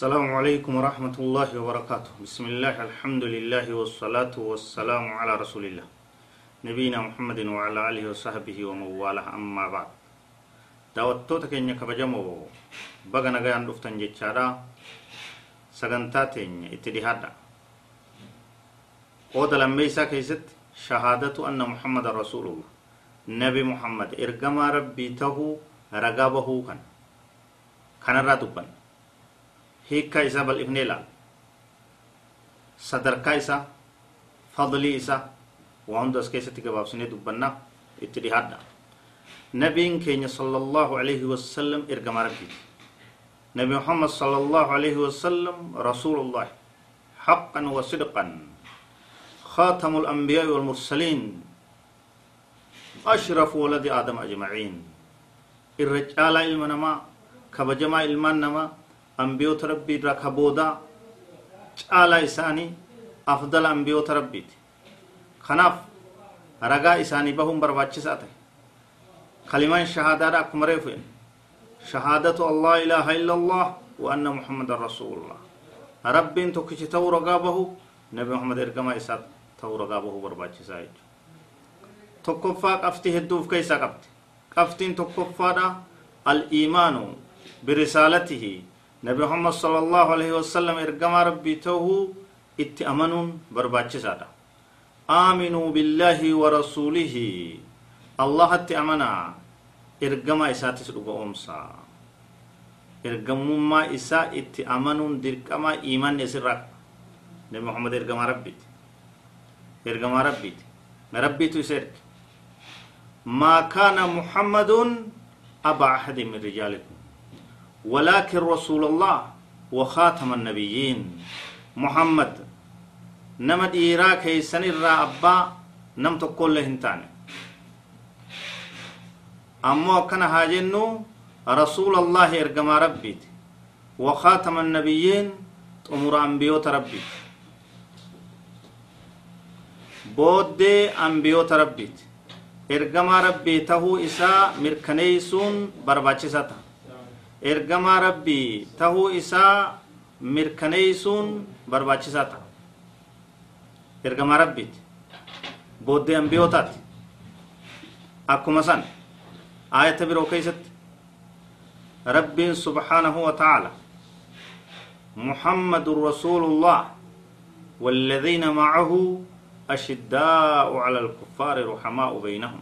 السلام عليكم ورحمة الله وبركاته بسم الله الحمد لله والصلاة والسلام على رسول الله نبينا محمد وعلى آله وصحبه ومن والاه أما بعد daawwattoota keenya kabajamoo baga nagayaan dhuftan jechaadha sagantaa teenya itti dhihaadha qooda lammeeysaa keessatti shahaadatu anna muhammadan rasuulullah nabi muhammad ergamaa rabbii tahuu ragaa bahuu kan kanarraa dubban هيكا إسابة الإبن لال صدر كايسا فضلي إسا وعندس كيسا تكباب سنة دبنا اتدهادنا نبي كيني صلى الله عليه وسلم إرقام ربي. نبي محمد صلى الله عليه وسلم رسول الله حقا وصدقا. خاتم الأنبياء والمرسلين أشرف ولد آدم أجمعين. الرجال علمنا ما كبجما علمنا نما أنبيوت ربي ركبودا caala isaanii afdala anbiyoota rabbiiti kanaaf ragaa isaanii bahuun barbaachisaa ta'e kalimaan shahaadaadha akkuma reefu shahaadatu allah ilaaha illa allah wa anna muhammadan rasuulullah rabbiin tokkichi ta'uu ragaa bahu nabi muhammad ergamaa isaa ta'uu ragaa bahuu barbaachisaa jechuudha tokkoffaa qabxii hedduuf keessaa qabdi qabxiin tokkoffaadha al-iimaanu birisaalatihi alaihi wasallam ergamaa rabbii ta'uu itti amanuun barbaachisaadha aaminuu billaahi wa rasuulihi allahatti amanaa ergamaa isaatis dhuga oomsaa ergamummaa isaa itti amanuun dirqamaa iimanni isirraa nabi muhammad ergamaa rabbiiti ergamaa rabbiiti rabbiitu isa erge maa kaana muhammadun aba ahadin min rijaalikum ولكن رسول الله وخاتم النبيين. محمد نما ديرا كيسن الرا أبا نم تقول له هنتاني أمو كان هاجنو رسول الله إرقما ربيت. وخاتم النبيين أمور أنبيوت ربيت. بودي أنبيوت ربيت. إرقما ربي تهو مركنيسون برباچساتا ergamaa rabbii tahuu isaa mirkaneeysuun barbaachisaa ta'a ergamaa rabbiiti booddee ambiyootaati akkuma san aayata biroo keeysatti rabbiin subxaanahu wa tacaala محمد رسول الله والذين معه أشداء على الكفار رحماء بينهم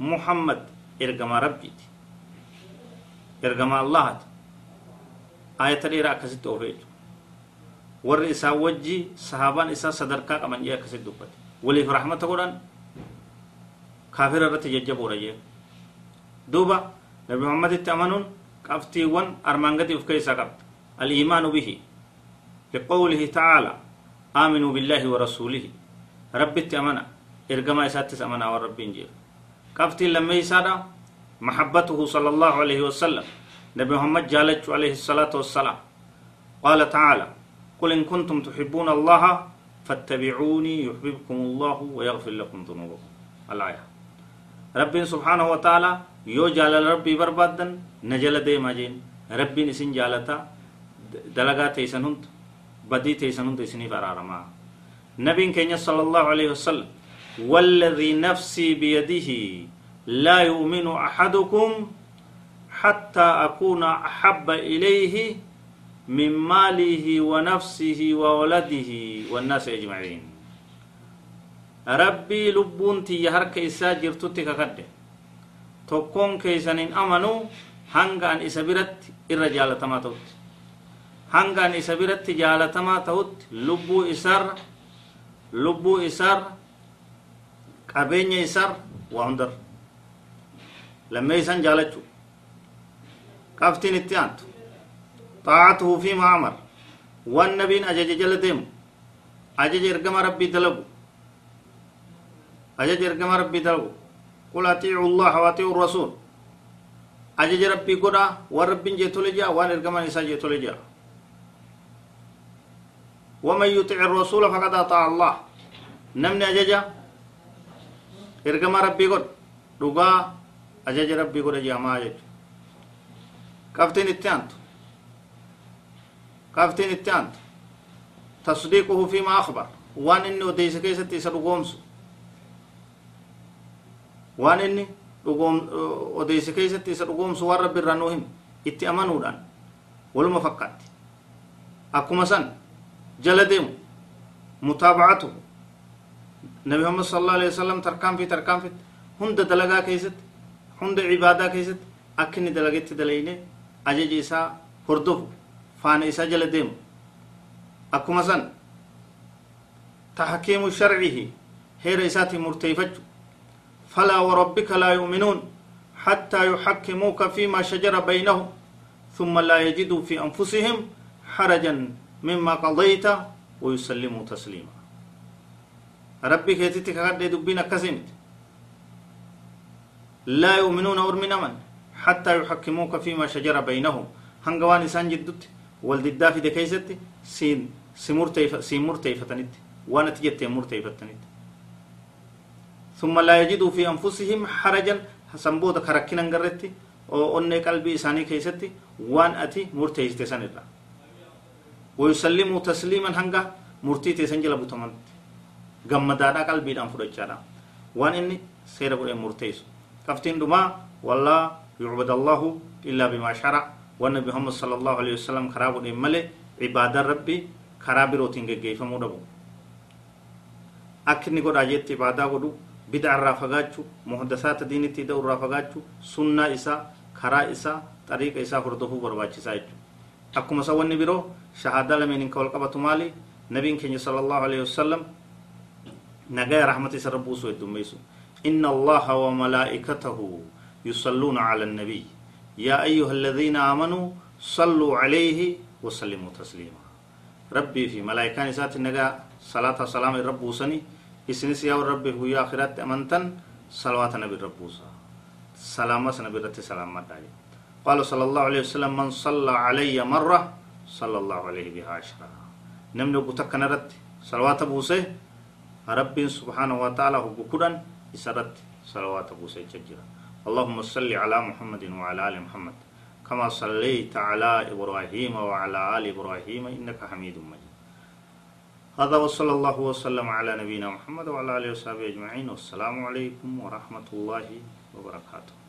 محمد إرقم ربيتي ergama allahati ayata dheeraa akkasitti oofee jechuudha warri isaa wajji sahaabaan isaa sadarkaa qaban jee akkasitti dubbate waliif rahmata godhan kaafira irratti jajjaboodha jee duuba nabi muhammaditti amanuun qabxiiwwan armaan gadi uf keessaa qabda al-iimaanu bihi liqawlihi ta'aala aaminuu billaahi wa rasuulihi rabbitti amana ergamaa isaattis amanaa waan rabbiin jeefu qabxiin lammeeysaadha محبته صلى الله عليه وسلم. نبي محمد جالج عليه الصلاة والسلام. قال تعالى قل إن كنتم تحبون الله فاتبعوني يحببكم الله ويغفر لكم ذنوبكم. الآية. ربي سبحانه وتعالى يو جال ربي بربادا نجل دي ماجين ربي نسين جالتا دلغا تيسنهند بدي تيسنهند اسني فرارما. نبي كينيا صلى الله عليه وسلم والذي نفسي بيده لا يؤمن أحدكم حتى أكون أحب إليه من ماله ونفسه وولده والناس أجمعين. ربي لبونتي يهرك إسا جرتوتي ككده تكون كيسان أمنوا هنگا أن إسابرت إرجال تماتوت هنگا أن إسابرت جال تماتوت لبو إسار لبو إسار قبين إسار وأندر لما يسان جالتشو كافتين اتيانتو. طاعته في معمر. والنبي أجج جلدهم. أجج إرقم ربي دلبو أجج إرقم ربي دلبو قل أطيعوا الله وأطيعوا الرسول. أجج ربي قرى والرب جيتو لجا وان إرقم نساء جيتو لجا ومن يطع الرسول فقد أطاع الله. نمني أججا إرقم ربي قرى رقا ajaja rabbii godha jaamaa jechu qabtiin itti aantu كافتين التانت تصديقه فيما أخبر وان إني وديس كيستي سرقومس وان إني وديس كيستي سرقومس ورب الرنوهم itti amanuudhaan waluma fakkaatti akkuma san jala deemu mutaabacatuhu nabi muhammad sal allahu alaihi wasallam tarkaanfii tarkaanfitti hunda dalagaa keessatti hunda cibaadaa keessatti akka inni dalagetti dalayne ajaja isaa hordofu faana isaa jala deemu akkuma san تحكيم شرعه هير إساتي مرتيفج فلا وربك لا يؤمنون حتى يحكموك فيما شجر بينهم ثم لا يجدوا في أنفسهم حرجا مما قضيت ويسلموا تسليما ربي كيتي كقد دبنا كسمت لا يؤمنون أرمنا من حتى يحكموك فيما شجر بينهم هنغوان إسان جدت والددا في دكيست سين سمرتيف سمرتيفتنت وأنا تجت مرتيفتنت ثم لا يجدوا في أنفسهم حرجا karakkinan garretti onnee qalbii isaanii keessatti waan ati murteessite san irra wayusallimuu tasliiman hanga murtii teessan jala butamatti gammadaadhaa qalbiidhaan fudhachaadha waan inni seera godheen murteessu qabtiin dhumaa wallaa yucbad allahu illaa bimaa shara waan nabi muhammad sala allahu alaihi wasallam karaa godheen malee cibaadaan rabbi karaa birootiin geggeeffamuu dhabu akka inni godhaa jetti ibaadaa godhu bid'a irraa fagaachuu muhdasaata diinitti hidha'u irraa fagaachuu sunnaa isaa karaa isaa xariiqa isaa hordofuu barbaachisaa jechuudha akkuma isa wanni biroo shahaadaa lameen ka wal qabatu maali nabiin keenya sala allahu إن الله وملائكته يصلون على النبي. يا أيها الذين آمنوا صلوا عليه وسلموا تسليما. ربي في ملائكة نسات النجا صلاة سلام رب وسني. إسنس يا رب هو يا آخرات أمنتن صلوات نبي رب وسا. سلامة نبي رتي سلامة داري قال صلى الله عليه وسلم من صلى علي مرة صلى الله عليه بها عشرة. نمنو بتكنا رتي صلوات بوسه ربي سبحانه وتعالى هو بكرن يسرت صلوات بوسه ججرا اللهم صل على محمد وعلى آل محمد. كما صليت على إبراهيم وعلى آل إبراهيم إنك حميد مجيد. هذا وصلى الله وسلم على نبينا محمد وعلى آله وصحبه أجمعين. والسلام عليكم ورحمة الله وبركاته.